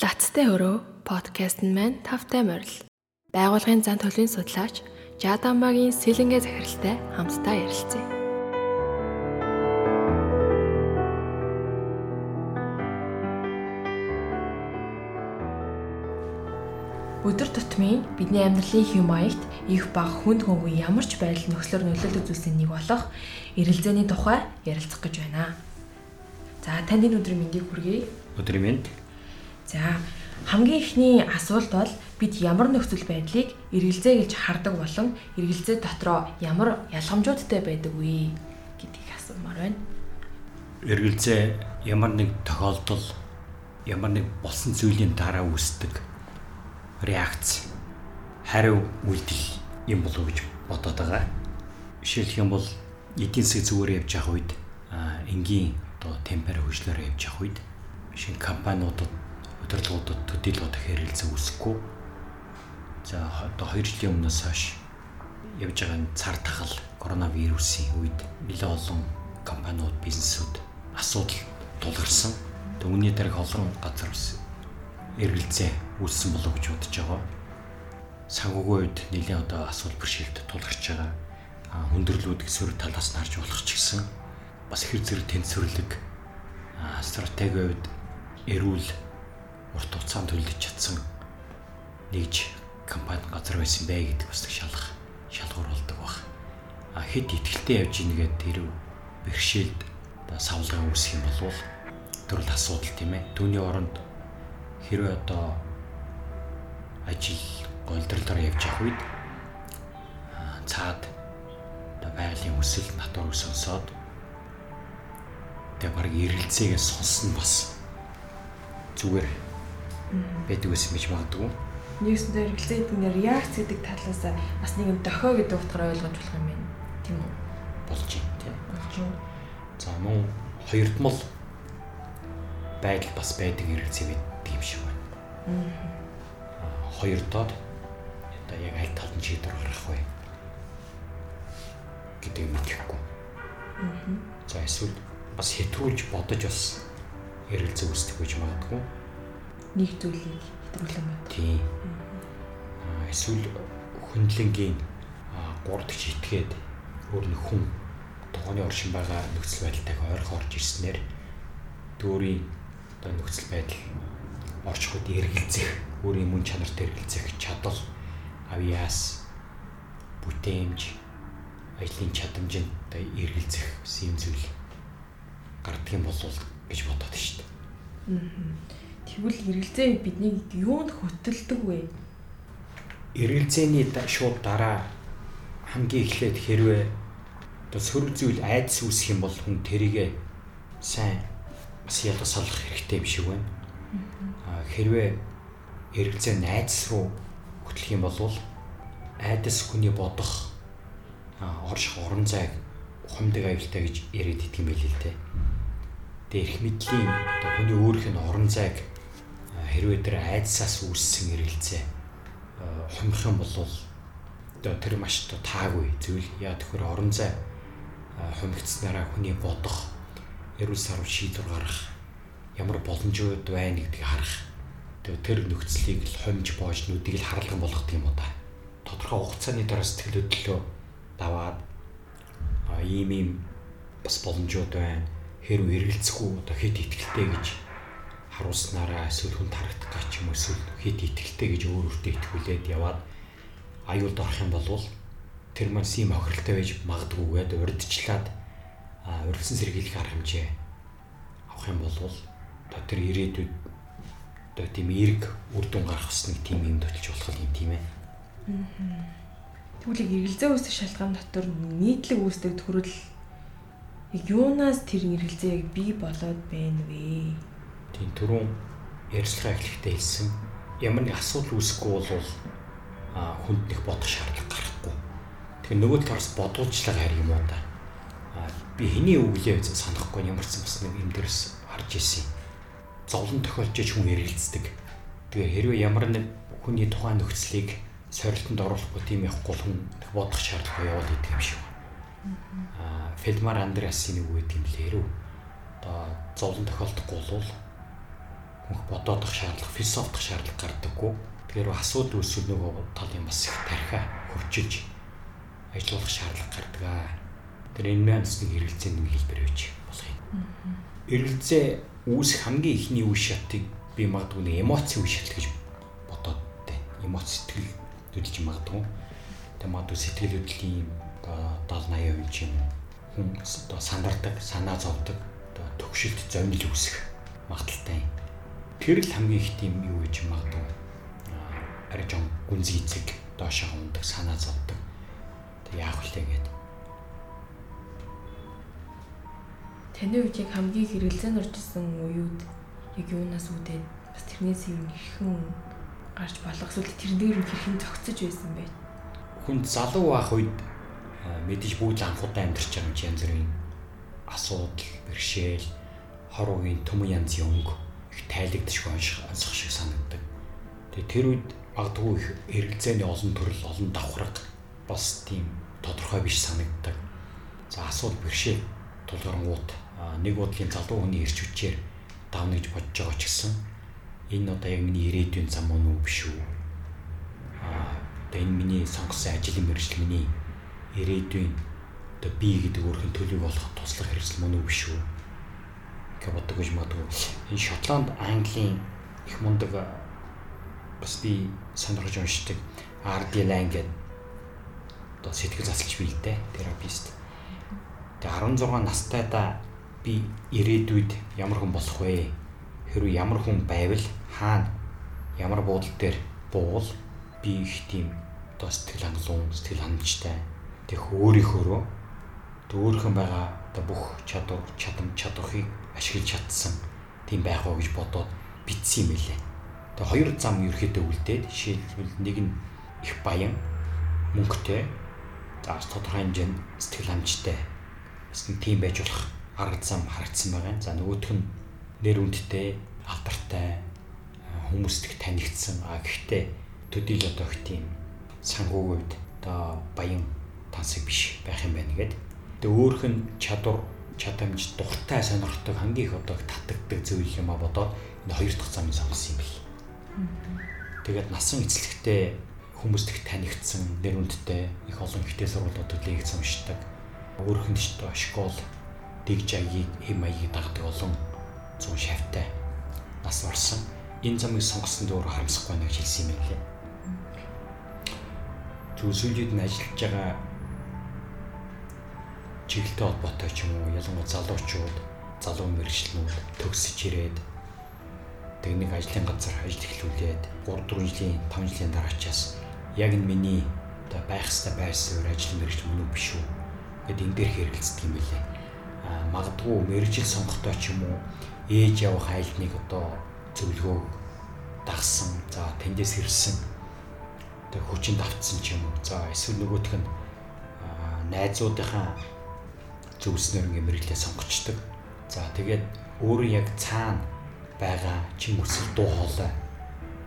Лацтай өрөө подкаст нь маань тавтай морил. Байгуулгын зан төлөвийн судлаач Жадамагийн сэлэнгэ захиралтай хамтдаа ярилцъя. Өдөр тутмын бидний амьдралын хэв маягт их баг хүнд хөнгөн ямар ч байдал нөхцлөөр нөлөөлөх зүйлсийн нэг болох эрэлзээний тухай ярилцах гэж байна. За танд энэ өдрийн мэндийг хүргэе. Өдрийн мэнд За хамгийн ихний асуулт бол бид ямар нөхцөл байдлыг эргэлзээ гэж хардаг болон эргэлзээ дотроо ямар ялгамжуудтай байдаг вэ гэдгийг асуумаар байна. Эргэлзээ ямар нэг тохиолдол ямар нэг болсон зүйлийн дараа үүсдэг реакц хариу үйлдэл юм болов гэж бодоод байгаа. Жишээлх юм бол эдийн засаг зүгээр явж явах үед энгийн одоо темпер хөгжлөөр явж явах үед шинэ компаниудад удирдлагуудад төдийлгүүд хэрэлцээ үүсэхгүй. За одоо 2 жилийн өмнөөс хойш явж байгаа энэ цар тахал коронавирусын үед нэлээд олон компаниуд бизнесүүд асуудал тулгарсан. Түүний дараах олон газар бас эргэлзээ үүссэн болов гэж бодож байгаа. Санхүүгийн үед нэлээд одоо асуудал бэрхшээлд тулгарч байгаа. Хүндрэлүүдийг сөрөг талаас нь харж болох ч гэсэн бас хэр зэрэг тэнцвэрлэг стратегийн үед эрүүл урт хугацаанд төлөж чадсан нэгж компани газар байсан бай гэдэг бас шалгах шалгуур болдог баг. А хэд ихтэлтэй явж ийгээд тэр бэрхшээлд савлгаа үүсэх юм бол төрөл асуудал тийм ээ. Түүний оронд хэрвээ одоо ажил голдролоор явж явах үед цаад одоо байгалийн өсөл натур сонсоод тэгээ баг эргэлзээгээ сонсон бас зүгээр байдаг байсан гэж магадгүй. Нэгсэндээ эргэлзээд нэг реакц гэдэг талаас бас нэг юм дохио гэдэг утгаар ойлгож болох юм байна. Тийм үү? Болж байна тийм. Болж байна. За мөн хоёрдмол байдал бас байдаг эргэлзээ гэдэг юм шиг байна. Аа. Хоёр доод одоо яг аль тал нь шийдвэр гаргах вэ гэдэг юм тэгэхгүй. Аа. За эсвэл бас хэтрүүлж бодож бас эргэлзээ үүсдэг гэж магадгүй нэг зүйлийг хэтрүүлэн бод. Тийм. Эсвэл хүндлэнгийн 3 дахь итгээд өөр нэг хүн тухайн оршин байгаа нөхцөл байдалтай ойрхон орж ирснээр дүүрийн одоо нөхцөл байдал орчход эргэлзэх, өөрийн мөн чанарт эргэлзэх чадал, авьяас, бүтээмж, ажлын чадамжинд одоо эргэлзэх юм зүйл гардаг юм болов гэж бодоод шүү дээ. Аа Тэгвэл эргэлзээ бидний юунд хөтөлдөг вэ? Эргэлзээний шууд дараа хамгийн эхлээд хэрвээ одоо сөрөг зүйл айдас үүсэх юм бол хүн тэрийгэ сайн бас ялгаж салах хэрэгтэй юм шиг байна. Хэрвээ эргэлзээ найдас руу хөтлөх юм бол айдас хүний бодох орших орон зайг хумдаг аюултай гэж яриад юм байл л дээ. Тэгээ эрх мэдлийн одоо хүний өөрийнх нь орон зайг хэрвээ тэр айдсаас үүссэн эргэлзээ хумрах юм бол одоо тэр маш таагүй зүйл. Яа тэгэхээр орон зай хумигдсанараа хүний бодох эрүүл сарв шийдвэр гаргах ямар боломжууд байна гэдгийг харах. Тэр нөхцөлийг л хомж боож нүдийг л харлан болгох юм уу та? Тодорхой хугацааны дараа сэтгэл хөдлөлөө даваад ийм ийм бас боломжууд байна. Хэрв эргэлзэхгүй одоо хэд ихтэй гэж харуулснараа эсвэл хүн тарагдах гэж юм эсвэл хэд итгэлтэй гэж өөр өөртөө итгүүлээд яваад аюулд орох юм бол тэр маань сим охиролтой байж магадгүйгээд урдчлаад урьдсан сэргийлэх арга хэмжээ авах юм бол одоо тэр ирээдүйд одоо тийм эрг үр дүн гарах хэсэг тийм юм төтөлж болох юм тийм ээ. Тэгвэл эргэлзээ үүсэх шалтгаан дотор нийтлэг үүсдэг төрөл юунаас тэр эргэлзээг бий болоод байна вэ? Тийм түрүүн ярьцлага эхлэхдээ хэлсэн ямар нэг асуудал үүсэхгүй бол а хүнд нэг бодох шаардлага гарахгүй. Тэгэхээр нөгөө талаас бодуулчлага харь юм уу да. А би хэний өглөө санахгүй ямар ч бас нэг юм дээрс харж ирсэн. Зовлон тохиолж ич хүн эргэлздэг. Тэгээ хэрвээ ямар нэг хүний тухайн нөхцөлийг сорилтонд оруулахгүй тийм явахгүй хүн бодох шаардлага явуул гэдэг юм шиг. Аа Фелмар Андреасын нэг үг гэдэг юм лээ. Одоо зовлон тохиолдохгүй бол бодоодох шаардлага, философдох шаардлага гардаггүй. Тэгэхээр асуудал үүсвэл нөгөө талын бас их тархиа хөвчилж ажиллах шаардлага гардаг. Тэр энэ мянс нэг хэрэгцээний нэг хэлбэр байж болох юм. Эргэлзээ үүсэх хамгийн ихний үе шатыг би магадгүй нэг эмоци үе шат гэж бодоод байна. Эмоц сэтгэл хөдлөж магадгүй. Тэгээ магадгүй сэтгэл хөдлөлийн одоо 70 80% юм хүн одоо сандардаг, санаа зовдөг, одоо төгшөлт зовнил үүсэх магадaltaй юм. Тэр л хамгийн их тийм юу гэж магадгүй. Арай жон гүнзгий эцэг доошоо ундаг, санаа зовдөг. Тэг яах вүлээ гэдэг. Таны үед яг хамгийн хэрэгэлзэн орж исэн үеуд яг юунаас үүдээд бас тэрнээс юм хэрхэн гарч болох эсвэл тэрнээр нь хэрхэн зогцож байсан бэ? Хүн залуу байх үед мэдээж бүгд анхудаа амьдарч байгаа юм чи янз бүрийн асуудал, бэрхшээл, хоруугийн төмөн янзын өнгө их тайлагдшгүй онцох шиг санагддаг. Тэгээ тэр үед магадгүй их эргэлзээний олон төрөл, олон давхраг бас тийм тодорхой биш санагддаг. За асуудал бэрхшээл тулгарнгууд нэг бодлын залуу хүний ирч хүчээр давна гэж бодож байгаа ч гэсэн энэ одоо яг миний ирээдүйн зам мөн үү биш үү? Аа одоо энэ миний сонгосон ажлын мэргэжил миний ирээдүйн одоо би гэдэг өөрхийн төлөв болох туслах хэрэгсэл мөн үү биш үү? Боддог гэж магадгүй. Энэ Шотланд Английн их мундаг бас би сонирхож уншдаг RD Lang гэдэг одоо сэтгэл засалч бий л дээ терапист. Тэгээ 16 настайдаа би ирээдүйд ямар хүн болох вэ? Хэрвээ ямар хүн байвал хаана ямар буудал дээр буул би их тийм одоо сэтгэл хангалуун, сэтгэл ханамжтай. Тэг өөрийнхөөрөө өөрхөн байгаа одоо бүх чадвар, чадам, чадварыг ашиглаж чадсан тийм байх уу гэж бодоод битсэн юм лээ. Тэгээ хоёр зам ерөөхдөө үлдээд жишээлбэл нэг нь их баян мөнгөтэй за тодорхой хэмжээнд сэтгэл хангамжтай бас нэг тийм байж болох арга зам харагдсан байгаа. За нөгөөх нь нэр үндтэй алдартай хүмүүст их танигдсан а гэхдээ төдийл одоо их тийм санхүүгүйд одоо баян тансаг биш байх юм байна гэдэг. Тэгээ өөрх нь чадвар чадамж дуртай сонирхдаг хамгийн их одоо татагддаг зүйл юм а бодоод энэ хоёр дахь замыг сонгосон юм бэл. Тэгээд насан эцлэгтээ хүмүүст их танигдсан нэр үндтэй их олон ихтэй сургуулиудад лекц уншдаг. Өөрөх нь ч школ дэг жагийг хэм маягийг дагдаг олон зүүн шавтай нас орсон. Энэ замыг сонгосон дөр харамсахгүй нэг хэлсэн юм лээ. Зүйлсүүд нь ажиллаж байгаа чиглэлтэй холбоотой ч юм уу ялангуяа залуучууд залуу мэрэгчлэнүүд төгсөж ирээд тэг нэг ажлын газар ажил эхлүүлээд 3 4 жилийн 5 жилийн дараачаас яг энэ миний одоо байх хэвээр байр суурь ажил мэрэгч мөн үү биш үү гэд энэ дээр хэрэгэлцдэг юм билээ. А магадгүй мэрэгжил сонгохдоо ч юм уу ээж явах айлтныг одоо зөвлөгөө дагсан за тэндээс хэрсэн тэг хүчин давтсан ч юм уу за эсвэл нөгөөх нь найзуудынхаа зөвснөр ингээ мэрэгчлээ сонгочдөг. За тэгээд өөрөө яг цаана байгаа чин өсөл дуу хоолой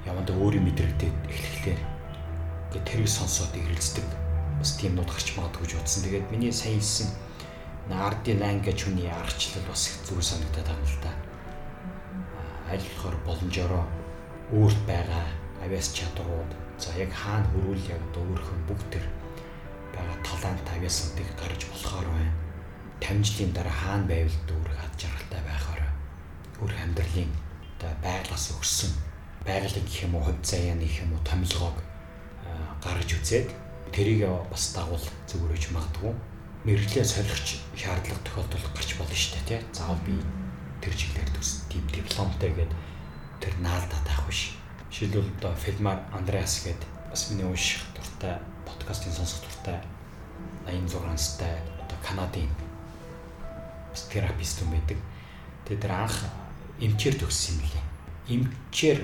яванда өөрийн мэдрэгдээд эхлэхлээр ингээ тэрийг сонсоод ирэлцдэг. Бас тийм нууд гарч магадгүй гэж утсан. Тэгээд миний сайн хэлсэн RD Lang гэж хүний аргачлал бас их зүгээр санагдаад байна л да. Аль болохоор боломжоор өөрт байгаа авиас чадрууд за яг хаана хөрвөл яг өөрхөн бүгд төр байгаа талаант авиасуудыг гарч болохоор байна 50 жилийн дараа хаана байвал дүүр хад жаргалтай байхаар өөр амьдралын одоо байглаас өгсөн байгалийн гэх юм уу хувь заяаны гэх юм уу томилгоог гаргаж үзээд тэрийг бас дагуул зөвөрөж магадгүй мэрэгчлээ солихч шаардлага тохиолдол гарч болно шүү дээ тий. Заавал би тэр чиглэлээр төс тийм дипломтой гээд тэр наалдаа таах биш. Жишээлбэл одоо Филмар Андреас гээд бас миний унших дуртай подкастын сонсох дуртай 86 настай одоо Канадын терапист хүн байдаг. Тэгээд тэр анх эмчээр төгссөн юм лээ. Эмчээр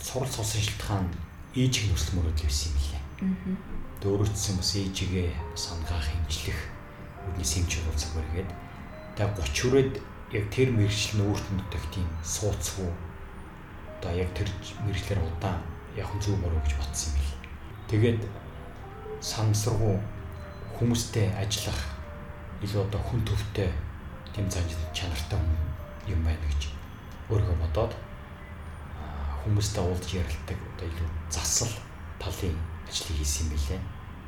сурал суусан шилтгаан ээжийг нөхцөл мөрөдөл байсан юм лээ. Дөөрөцсөн бас ээжигээ бас ангаах хэмжлэх үдний сэмч уулзах бүргээд тэгээ 30 хүрээд яг тэр мэрэгчлэн өөртөө дэх тийм сууцгүй одоо яг тэр мэрэгчлэр удаан явах зүг мөрөө гэж бодсон юм бэл. Тэгээд санамсаргуу хүмүүстэй ажиллах илүү одоо хүн төвтэй занж чанартай юм байна гэж өөрийгөө бодоод хүмүүстэй уулзж ярилдаг одоо илүү засал талын ажлыг хийсэн юм билээ.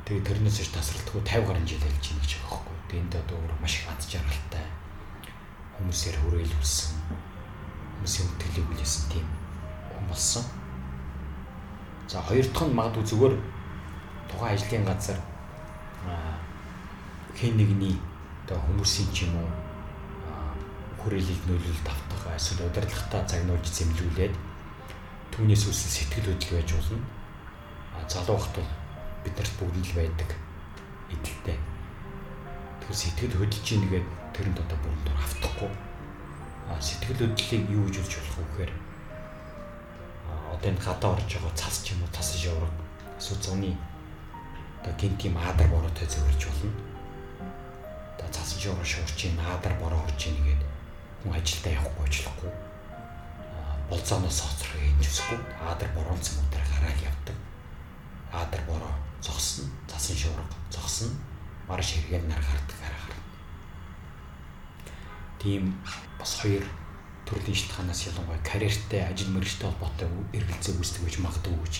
Тэгээ тэрнээс ч тасралтгүй 50 гаруй жил ажиллаж байна гэж байхгүй. Тэгээ энд одоо өөр маш их ад жаргалтай хүмүүсээр хүрээлүүлсэн хүмүүсийн үтгэлийг үлээсэн тийм хүн болсон. За хоёр дахь нь магадгүй зүгээр тухайн ажлын газар хэн нэгний одоо хүмүүсийн ч юм уу хүрээлэлд нөлөөлөлт автах эсвэл удирдлагатаа загнуулж зэмлүүлээд түүнээс үүсэн сэтгэл хөдлөл байж болно. А залуу хат бол биднэрт бүгд л байдаг эдэлтэй. Тэгэхээр сэтгэл хөдлөж ийн гэдэг тэрэнд одоо бүрэн дур автахгүй. А сэтгэл хөдлөлийг юу гэж хэлж болох вэ гэхээр одоо энэ гадаа орж байгаа цас ч юм уу цас шавраг эсвэл зуны одоо гинтийн аадар бороотой зөвөрж болно. Одоо цас шавраг шуурч ийн аадар бороо орж ийн гэдэг ажилдаа явахгүй ажиллахгүй болцооноос хоцрох хийж үсэхгүй аадар бороонцсон өдрийг хараад явдаг. Аадар бороо зогсно, цасан шуурга зогсно, марш хэрэгэл нар гардаг харахаар. Тийм бас хоёр төрлийн шалтгаанаас ялангуяа карьертэй, ажил мэргэжтэй холбоотой эргэлзээ үүсдэг гэж магадгүй гэж.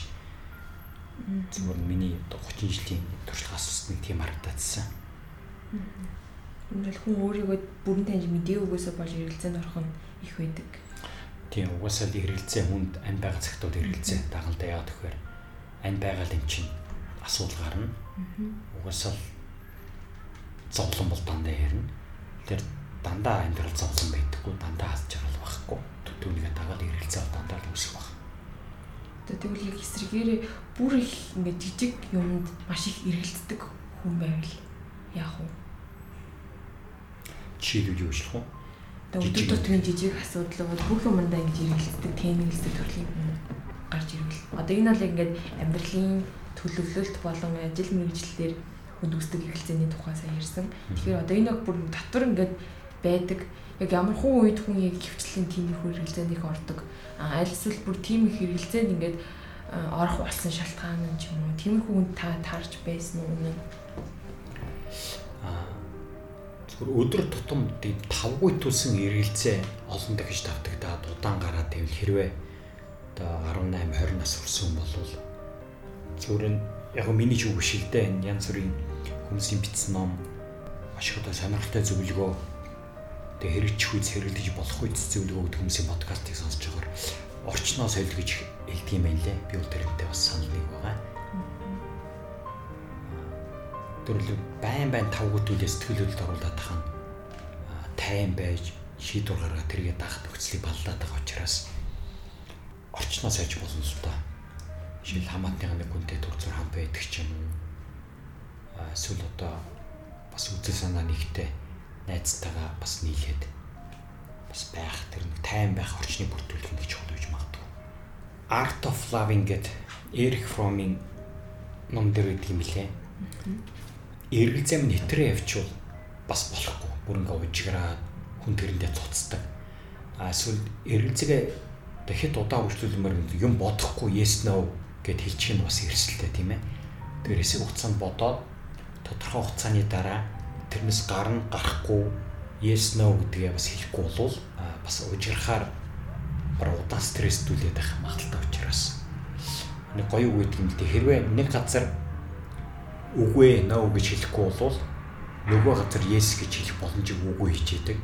Зүгээр миний 30 жилийн туршлагаас нэг тийм харагдацсан. Үнэхээр хүн өөрийгөө бүрэн таньж мэдээвгөөсөө болж эргэлзээнд орох нь их байдаг Тийм угаасаа л хэрэгэлцээ хүнд ань байгаа цагтууд хэрэгэлцээ дагалдаа яагаад гэхээр ань байгаа л эн чинь асуудал гарна. Угаасаа л зовлон бол дандаа ярина. Тэр дандаа амьдрал зовлон байдаггүй, дандаа хаз жаргал байхгүй. Түүнийгээ дагаад хэрэгэлцээ бол дандаа л үүсэх баг. Тэгвэл яг эсрэгээрээ бүр их ингээд жижиг юмд маш их эргэлддэг хүн байвал яах вэ? Жишээлбэл юу шлэх вэ? Өдөр тутмын жижиг асуудал бол бүх юмдаа ингэж хэрэгэлцдэг, тэнэглэдэг төрлийн гарч ирвэл. Одоо энэ бол ингээд амьдралын төлөвлөлт болон ажил мэргэжлэлээр хүнд үүсдэг хэрэгэлцээний тухай сайн ярьсан. Тэгэхээр одоо энэ бүр татвар ингээд байдаг. Яг ямар хүн үед хүн яг хөвчлэн тийм их хэрэгэлцээнд их ордог. Аль эсвэл бүр тийм их хэрэгэлцээнд ингээд орох болсон шалтгаан нь ч юм уу. Тиймэрхүү хүн та таарч байсан уу үнэн? Зүгээр өдөр тутам тавгүй төлсөн эргэлзээ олон дахиж тавтагдаад удаан гараад байвал хэрвээ одоо 18 20 нас хүрсэн бол зүгээр яг миний ч үг шиг дээ энэ янз бүрийн хүмүүсийн бичсэн ном маш их одоо сонирхолтой зөвлөгөө тэгээ хэрэгжих үз хэрэглэж болох үз зөвлөгөө гэдэг хүмүүсийн подкастыг сонсож байгаа орчноо соёл гэж хэлдэг юм байна лээ. Би бол тэрнтэй бас санал нэг байгаа. Тэрлэг байн байн тавгуудуудаа сэтгэл хөдлөлд оруулаад тахын тайван байж шийдвэр гаргаад тэргээ даах нөхцөлийг баллаад байгаа учраас орчноо сайж болно л доо. Жишээл хамаатны нэг хүнтэй төр зур хам байдаг ч юм уу. Эсвэл одоо бас үзэл санаа нэгтэй найзтайгаа бас нийлээд бас байх тэр нэг тайван байх орчныг бүрдүүлэх гэж чухал гэж магадгүй. Art of Loving гэдэг Эрик Фромын ном дээр гэдэг юм лээ эргэлзээ минь хэтрээ явчвал бас болохгүй. Бүр ингээ ужиграад хүн тэрэндээ цуцдаг. А эсвэл эргэлзээгээ дахид удаа үргэлжлүүлмээр юм бодохгүй yes no гэд хэлчих нь бас эрсэлтэй тийм ээ. Тэгэхээр хэсэг хугацаанд бодоод тодорхой хугацааны дараа тэрнээс гарна гарахгүй yes no гэдгээ бас хэлэхгүй болвол бас ужирхаар бар удаан стресстүүлээд байх магадaltaй учраас нэг гоё үг гэдэг юм л дээ хэрвээ нэг газар үгүй нөө гэж хэлэхгүй бол нөгөө газар yes гэж хэлэх боломжийг үгүй хичээдэг.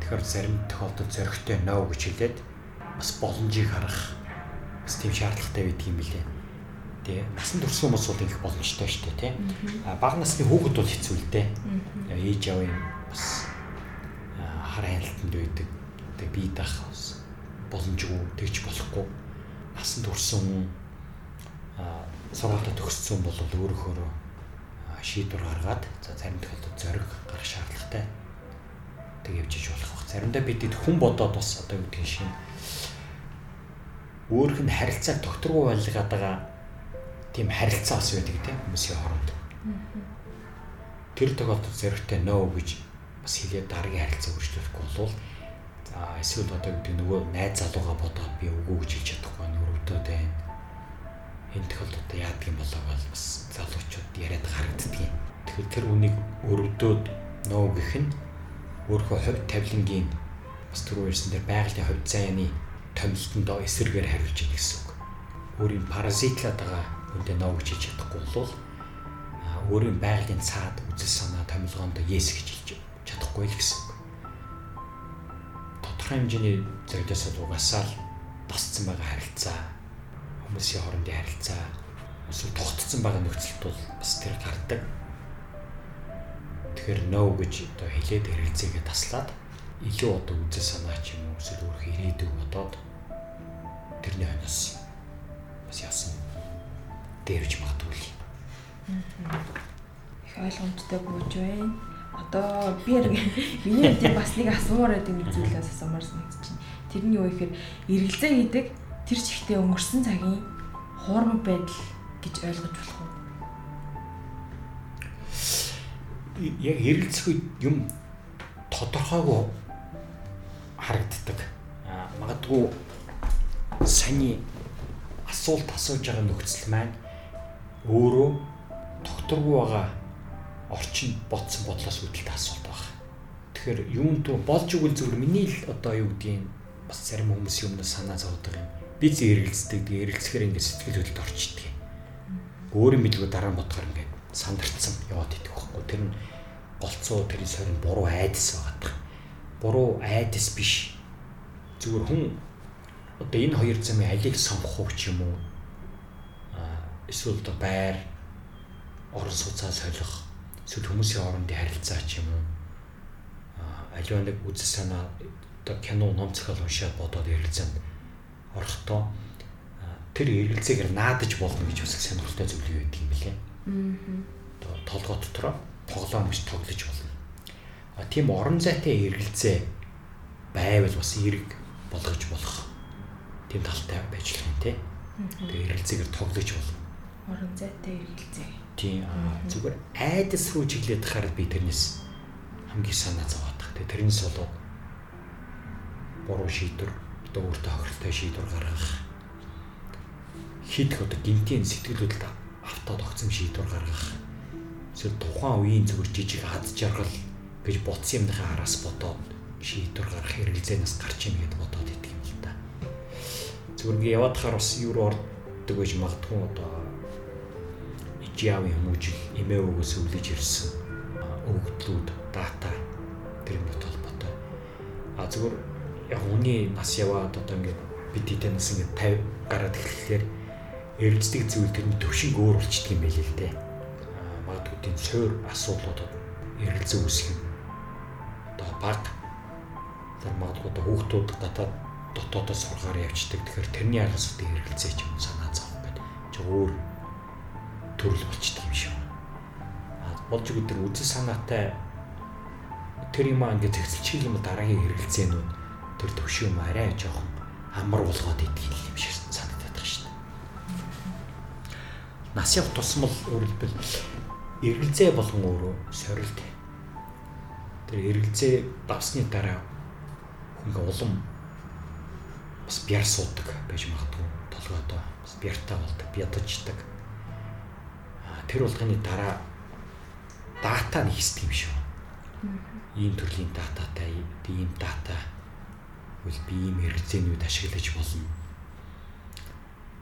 Тэгэхээр зарим тохиолдолд зөрөгтэй нөө гэж хэлээд бас боломжийг харах бас тийм шаардлагатай байдаг юм билээ. Тэгээ насан турш хүмүүс бол ингэх боломжтой шүү дээ тий. А бага насны хүүхэд бол хэцүү л дээ. Ээж авын бас хар хяналтанд байдаг. Тэгээ бие даах боломжгүй тэгж болохгүй. Насан турсан сургалтад төгссөн бол өөрөөхөө шийдвэр гаргаад за зарим тохиолдолд зориг гарах шаардлагатай тэг явж иж болох бах. Заримдаа бид хүн бодоод бас одоо юу гэдгийг шин өөрх нь харилцааг докторгүй байлгаад байгаа тийм харилцаа бас байдаг тийм хүмүүсийн хооронд. Тэр тохиолдолд зоригтой нөө гэж бас хэлээд дараагийн харилцаа үргэлжлүүлэхгүй бол за эсвэл одоо гэдэг нөгөө найз залууга бодоод би үгүй гэж хэлж байна энэ тохиолдолд яадаг юм болоо бол бас залуучууд яриад харагддаг юм. Тэгэхээр тэр үнийг өрөвдөөд нөө гэх нь өөрийнхөө хувь тавилангийн бас түрүү ярьсан дээр байгалийн хувь заяаны томилтондоо эсэргээр хариулж ийн гэсэн үг. Өөрийн паразитлаад байгаа хүндээ нөө гэж хэлж чадахгүй бол өөрийн байгалийн цаад үзэл санаа томилгоонд yes гэж хэлж чадахгүй л гэсэн үг. Тодорхой хэмжээний зэрэгээс угаасаа л басцсан байгаа харилцаа хүмүүсийн хоорондын харилцаа эсвэл тогтцсон байгаа нөхцөлд бол бас тэр гардаг. Тэгэхээр no гэж одоо хэлээд хэрэгцээгээ таслаад илүү одоо үзэл санаа ч юм уу эсвэл өөрхөн ирээдүг бодоод тэрний хойноос бас яасан дээрж магадгүй. Их ойлгомжтой бууж байна. Одоо би яг миний хувьд бас нэг асуумаар байдаг нэг зүйлээс асуумаар байна. Тэр нь юу гэхээр эргэлзээ гэдэг тэр чигтээ өнгөрсөн цагийн хуурмаг байдал гэж ойлгож болох уу? Яг эргэлзэх үед юм тодорхойгүй харагддаг. Магадгүй саний асуулт асууж байгаа нөхцөл маань өөрөө тогтворгүй байгаа орчин ботсон бодлоос үүдэлтэй асуулт байна. Тэгэхээр юун туу болж игэл зүгээр миний л одоо юу гэдгийг бас зарим хүмүүсийн өмнө санаа зовдог юм. Би зэ эргэлздэг, эргэлзэхээр ингээд сэтгэл хөдлөлд орчдөг. Өөрийн билгүү дараа нь бодохоор ингээд сандарцсан яваад идэх байхгүй. Тэр нь голцоо тэрийн сорин буруу айдас байгаа. Буруу айдас биш. Зүгээр хүн одоо энэ хоёр замын алийг сонгох уу ч юм уу эсвэл одоо байр орон сууцаа солих эсвэл хүмүүсийн хоорондын харилцаа ч юм уу аливаа нэг үзэл санаа одоо кино ном зохиол уншаад бодоод ярилцаанд орохдоо тэр эргэлзээгээр наадаж болно гэж бас сонирхолтой зүйл юу гэдэг юм бэлээ. Аа. Толгой дотроо тоглоом биш тоглож болно. А тийм орон зайтай эргэлзээ байвал бас эрг болгож болох тийм талтай байж л юм те. Тэгээ эргэлзээгээр тоглож болно. Орон зайтай эргэлзээ. Тийм зүгээр айдас руу чиглээд хараад би тэрнээс хамгийн санаа зовоодох. Тэгээ тэрнээс болоод буруу шийдвэр одоо өөртөө хохиролтой шийдвэр гаргах хийх одоо гинтийн сэтгэл хөдлөлд автод огцом шийдвэр гаргах эсвэл тухайн үеийн зүгээр жижиг ад жаргал гэж бодсон юмныхаа араас бодоод шийдвэр гаргах хэрэглээнээс гарч ийн гэдээ бодоод идэг юм л та. Зүгээр ингээ яваад хахаар бас юу руу ордог гэж магадгүй одоо ижиавын хүмүүжил эмээ өгөөс өвлөж ирсэн өгөгдлүүд дата тэр юм толботой. А зүгээр яг үний нас яваад одоо ингээд бид хэдэн нас ингээд 50 гараад эхлэхээр эргэлздэг зүйл тэрний төвшинг өөр болчдөг юм байл л дээ. Магадгүй тийм суур асуудлуудад эргэлзээ үүсэх юм. Одоо баг тэр магадгүй одоо хүүхдүүд гадаад дотоодоо сургаар явждаг. Тэгэхээр тэрний аргас үдэ эргэлзээ ч юм санаа зовх гэдэг. Чи өөр төрөл болчдөг юм шиг. А болж өгд тэр үзэл санаатай тэр юм аа ингээд зэгцэлчих юм дараагийн эргэлзээнүүд тэр төвшөө марай жоохон амар болгоод идэх юм шиг санагдаад байна шүү дээ. Нас яв тусмал өөрөлдөл эргэлзээ болгон өөрөө сорилт. Тэр эргэлзээ давсны дараа хөнгө улам бас бяр суудаг байж магадгүй толгойдоо бас бяртаа болдог, бядаждаг. Тэр болгоны дараа дата нэгсдэг юм шиг. Ийм төрлийн дататай, ийм дата Тэгвэл би ийм хэрэгцээнүүд ашиглаж болно.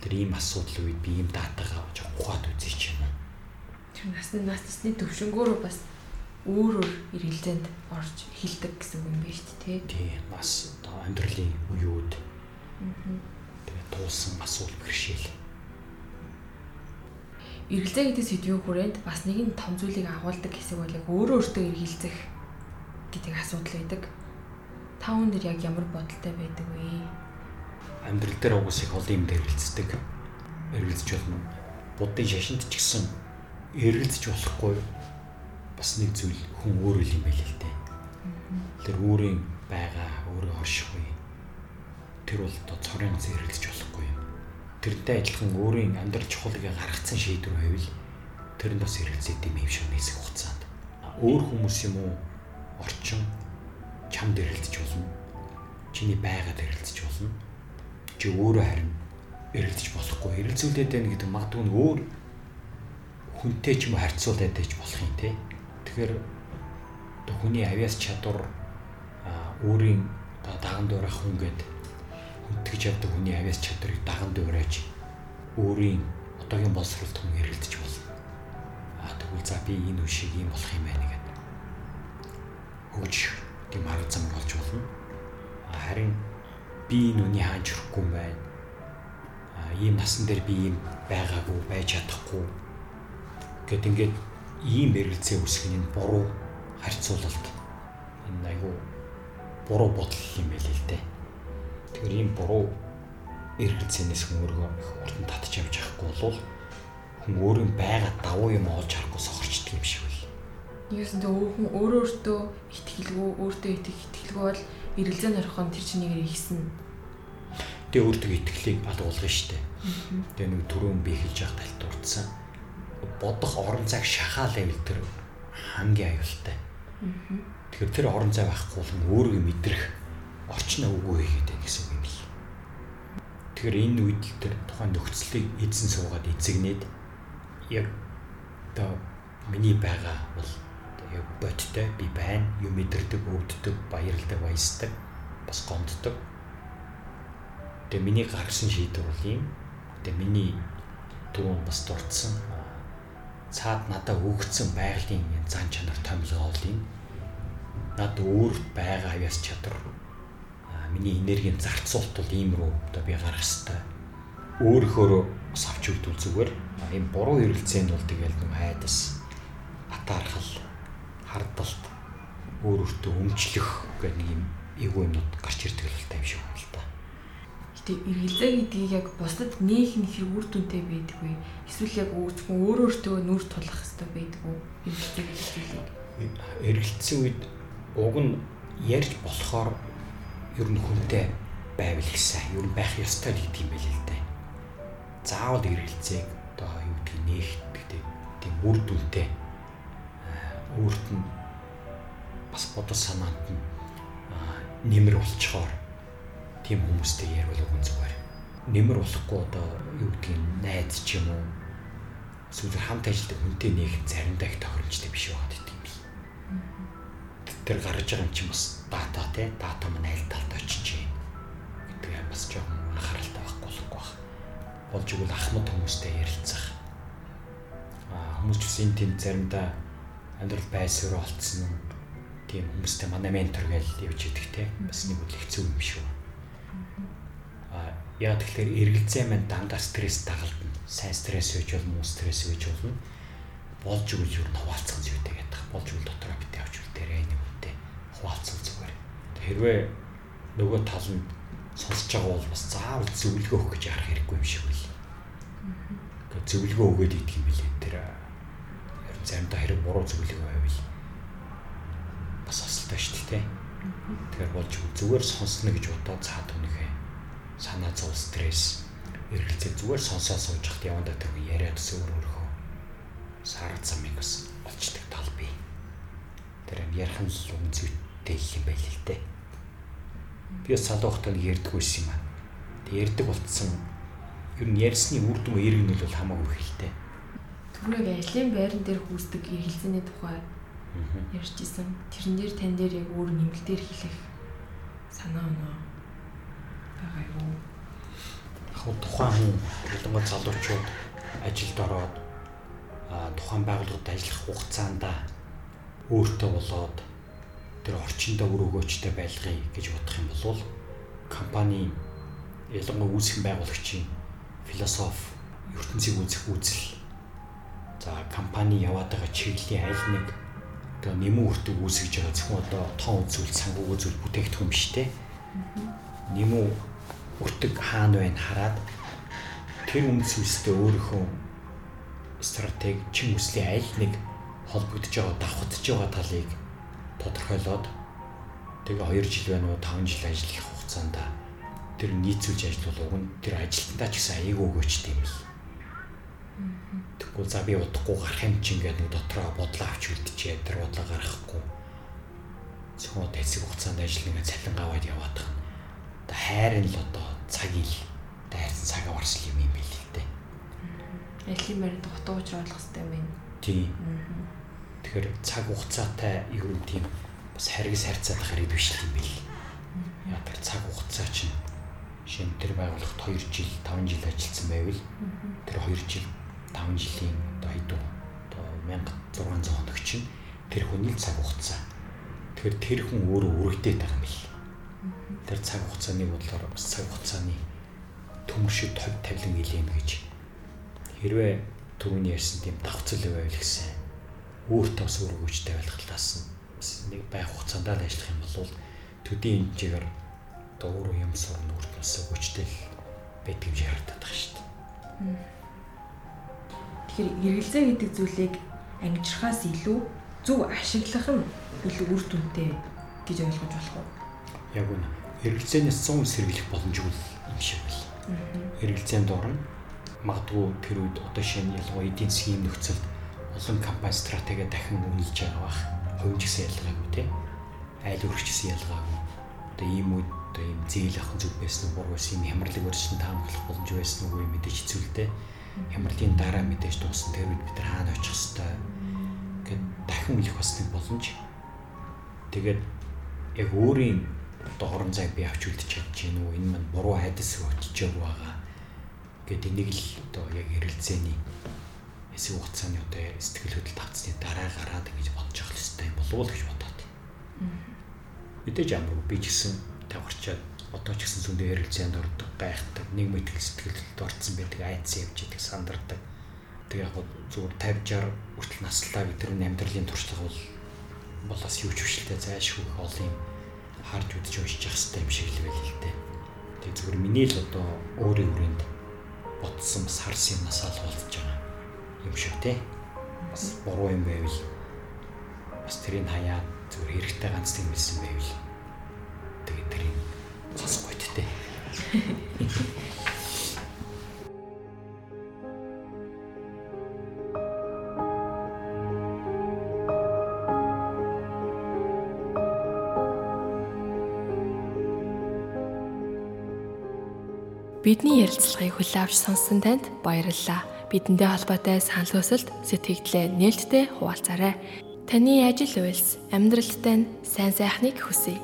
Тэр ийм асуудал үед би ийм датагаа жоох ухаад үзье ч юм уу. Тэр насны нас тусны төвшнгөөрөө бас өөр өөр эргэлзээнд орж эхэлдэг гэсэн үг юм байна шүү дээ. Тий, бас одоо амьдралын үеуд. Аа. Тэгээ туулсан асуудал бэрхшээл. Эргэлзээ гэдэг сэдвийн хүрээнд бас нэгэн том зүйлийг агуулдаг хэсэг бол яг өөрөө өөртөө эргэлзэх гэдэг асуудал байдаг та дээр яг ямар бодолтой байдаг вэ? Амьдрал дээр угс их олон юм хэрэгэлцдэг. Эргэлзэж болно. Буддын шашинд ч гэсэн эргэлзэж болохгүй бас нэг зүйл хүн өөрөө юм байл л дээ. Тэр өөрийн байгаа, өөрөө орших үе. Тэр бол одоо цорын ганц эргэлзэж болохгүй юм. Тэрнтэй адилхан өөрийн амьдрал чухлыг гаргацсан шийдвэр байвал тэр нь бас эргэлзээд юм юм шиг нэсэх хугацаанд. Өөр хүмүүс юм уу? Орчин чамд эргэлдэж болно. Чиний байгаад эргэлдэж болно. Чи өөрөө харин эргэлдэж болохгүй. Эргэлзүүлээд байна гэдэг магадгүй нь өөр хүнтэй ч юм уу харьцуулаад байж болох юм те. Тэгэхээр хүний авяас чадвар өөрийн даган дуурах хүн гээд хүндгэж явдаг хүний авяас чадрыг даган дуурайж өөрийн одоогийн боловсролд хүн хэрэлдэж болно. Аа тэгвэл за би энэ үе шиг юм болох юм байна гэдэг. Хөгж тийм арга зам болж болно. Харин би энэ үний хаанч хүрэхгүй юм байна. Аа ийм насан дээр би ийм байгаагүй байж чадахгүй гэд ингээд ийм эргэлзээ үүсгэх нь буруу харьцуулалт энэ айгу буруу бодол юм байл л дээ. Тэгэхээр ийм буруу эргэлзээнээс хүн өөрөө их уртан татж явж байхгүй бол хүн өөрийн байгаа давуу юм олж харахгүй сохорчдөг юм шиг тэ хүн өөрөө өөртөө итгэлгүй, өөртөө итгэх итгэлгүй бол эргэлзээ нөрхөн тэр чинийгээр ихсэн. Тэгээ өөртөө итгэлийг алгуулгана штэ. Тэгээ нэг түрүүн би хэлж явах талт дурдсан. Бодох орон зайг шахаал байвал тэр хамгийн аюултай. Тэгэхээр тэр орон зай байхгүй бол өөрийгөө мэдрэх орчноо үгүй хийгээд байна гэсэн юм л. Тэгэхээр энэ үед л тэр тухайн нөхцөлийг эзэн суугаад эзэгнээд яг одоо миний байгаа бол бодтой. Би байна. Юм мэдэрдэг өвддөг баярлдаг баясдаг. Бас гомддог. Тэгээ миний гаргасан шийдвэр бол юм. Тэгээ миний түрүүн бас дурдсан. Цаад надад өгсөн байгалийн зан чанар томилгоо бол юм. Над өөрт байгаа авяас чадвар. Миний энергийн зарцуулт бол ийм рүү. Одоо би гарах хэвээр өөрөөхөө авч өгдөл зүгээр. Ийм буруу хэрэгцээнд бол тэгэл нэг хайдас атаархал хардалт өөр өөртөө өмчлөх гэх нэг юм эго юмнууд гарч ирдэг л та юм шиг байна л да. Гэтэ эргэлзээ гэдгийг яг бусдад нээх нь хэрэг үр дүнтэй байдаггүй. Эсвэл яг өөртөө өөр өөртөө нүүр тулах хэрэгтэй байдаггүй. Эргэлзээ гэдэг эргэлцсэн үед уг нь ярьж болохоор ер нь хүнтэй байвал гэсэн. Ер нь байх ёстой гэдэг юм байл л дээ. Заавал эргэлзээг одоо юу гэдгийг нээх гэдэг тийм үр дүнтэй өөрт нь бас бодол санаанд нь нэмэр болчхоор тийм хүмүүстэй ярил үгүй зүгээр. Нэмэр болохгүй одоо юу гэдгийг найз ч юм уу эсвэл хамт ажилладаг хүнтэй нэг заримдаа их тохиромжтой биш байгаад гэдэг юм бий. Тэр гарч байгаа юм чинь бас дата те дата маань аль талд очиж байна гэдэг бас жоохон анхааралтай байхгүй болохгүй баг. Болж игэл ахмад хүмүүстэй ярилцах. Аа хүмүүс ч гэсэн тийм заримдаа амьдрал байсаар олцсон юм тийм хүмүүстэй манай ментор гэж явж идэх те бас нэг үл хэцүү юм шүү. Яа тэгэхээр эргэлзээ маань дандаа стресс дагалдана. Сайн стресс үеж бол муу стресс үеж болно. Болж үйл юу хаваалцах зүйтэй гэдэг. Болж үйл дотроо битээ авч үлдээрэй нэг үедээ хаваалцах зүгээр. Хэрвээ нөгөө тал нь сонсож байгаа бол бас заавал зөвлөгөө өгөх гэж ярах хэрэггүй юм шиг үл. Гэхдээ зөвлөгөө өгөөд идэх юм билээ заримдаа хэрэг буруу зөвлөгөө байвал бас осолтой шүү дээ. Тэгэхээр болж зүгээр сонсно гэж бодоод цаад үнэхээ санаа зов стресс эргэлзээ зүгээр сонсоо сууж хат явандаа тэр яриад өөр өөрхөө сард замыг бас олчдаг тал бий. Тэр ярих нь л үнцүйтэй юм байл л дээ. Би бас салуухтаа ярьдаг байсан юм аа. Тэг ярьдаг болцсон ер нь ярьсны үр дүн эерэг нь бол хамаагүй хэлтэй. Түрүүг ажлын байран дээр хүүсдэг эргэлзээний тухай ярьж исэн. Тэрэн дээр тань дээр яг өөр нэмэлтээр хэлэх санаа оноо байгаа юу? Яг тухайн хүн ялангуяа залуучууд ажилд ороод тухайн байгууллагад ажиллах хугацаанд өөртөө болоод тэр орчиндөө үр өгөөчтэй байлгая гэж бодох юм бол компани ялангуяа үүсгэн байгуулагчийн философи ертөнцийг үзэх үзэл компани яваад байгаа чиглэлийн аль нэг одоо нэмэн үртэг үүсгэж байгаа зөвхөн одоо тоон үзүүл санхүүг үзүүл бүтээгдэхүүн биш те нэмэн өртөг хаана байна хараад тэр үндэс үстэй өөрийнхөө стратеги чин үслийн аль нэг холбогдож байгаа давхцж байгаа талыг тодорхойлоод тэгээ 2 жил байна уу 5 жил ажиллах хугацаанд тэр нийцүүлж ажиллах уг нь тэр ажилтнаа ч гэсэн аяг өгөөчтэй юм л. Тэгвэл за би удахгүй гарах юм чинь гэдэг нэг дотроо бодлоо авч үлдчихээ тэр бодлоо гаргахгүй. Зөвхөн хэсэг хугацаанд ажиллана гэж цалин аваад яваад байгаа хайр нь л одоо цагийг дайрсан цаг аварсал юм юм л дээ. Ажлын байранд хотоо уучрах хэрэгтэй юм байна. Тийм. Тэгэхээр цаг хугацаатай юу юм тийм бас харгас харьцаад хараад биш юм. Яа тэр цаг хугацаа чинь Шинэ тэр байгууллагт 2 жил 5 жил ажилласан байвал тэр 2 жил 5 жилийн одоо хэдэн одоо 1600 хоног чинь тэр хүний цаг хугацаа. Тэгэхээр тэр хүн өөрөө өргөдөөд байгаа юм бэл. Тэр цаг хугацааны бодлоор бас цаг хугацааны төмөршөд тог тавилан илээн гэж хэрвээ түрүүний ярьсан тийм давцал байвал гэсэн өөртөө бас өргөжтэй байх талаас нь нэг байх хугацаанд л ажиллах юм бол төдийн хэмжээгээр одоо өөрөө юм сурна өөртөөс өгчтэй байдаг юм яригдаад байгаа шүү дээ. Тэгэхээр эргэлзээ гэдэг зүйлийг ангижрахаас илүү зөв ашиглах нь илүү үр дүнтэй гэж ойлгож болох уу? Яг үнэ. Эргэлзээнээс 100 сэргийлэх боломжгүй юм шиг байна. Эргэлзээнд орно. Магадгүй тэр үед одоо шинэ ялгаа эдийн засгийн нөхцөлд олон компани стратеги дахин үнэлж байгаа бах. Хувьч гэсэн ялгаагүй тий. Айл өргөч гэсэн ялгаагүй. Одоо ийм үед одоо ийм зээл ахын зүг байсан уу, буруу юм хямралыг өршин таамаглах боломж байсан уу мэдээж хэцүүлтэй. Хямралын дараа мэдээж дуусна. Тэр үед бид нар хаана очих хэвээр гэд дахин үлэх бас нэг боломж. Тэгээд яг өөрийн одоо хорон зайг би авч үлдэж чадж гин үү энэ маань буруу хайдас өчөж байгаа гэд энийг л одоо яг эрэлзээний эсэг хугацааны одоо сэтгэл хөдлөлт тавцсны дараа гараад ингэж бодож авах хэрэгтэй болов уу гэж бодоод. Мэдээж ямар би ч гэсэн тавгарчаад одоо ч гэсэн зөндөө эрэлзээнд ордог гайхдаг нэг мэтгэл сэтгэл хөдлөлт орцсон байдаг айц явж идэг сандардаг. Тэг яг зүгээр 50 60 хүртэл наслаа бид тэр амьдралын туршлага бол болоос юу ч хүшилтэй зайлшгүй олон юм харж үдж уншиж явах хэрэгтэй юм шиг л байл л дээ. Тэг зүгээр миний л одоо өөрийн хүрээнд ботсон бас харсан юмнаас л болдож байгаа юм шиг те. Бас буруу юм байвал бас тэрийг хаяад зүгээр хэрэгтэй ганц тийм хэлсэн байвал Бидний ярилцлагыг хүлээн авч сонссон танд баярлалаа. Бидэнтэй холбоотой санал хүсэлт сэтгэгдлээ нээлттэй хуваалцаарай. Таны ажил үйлс амьдралттай сайн сайхныг хүсье.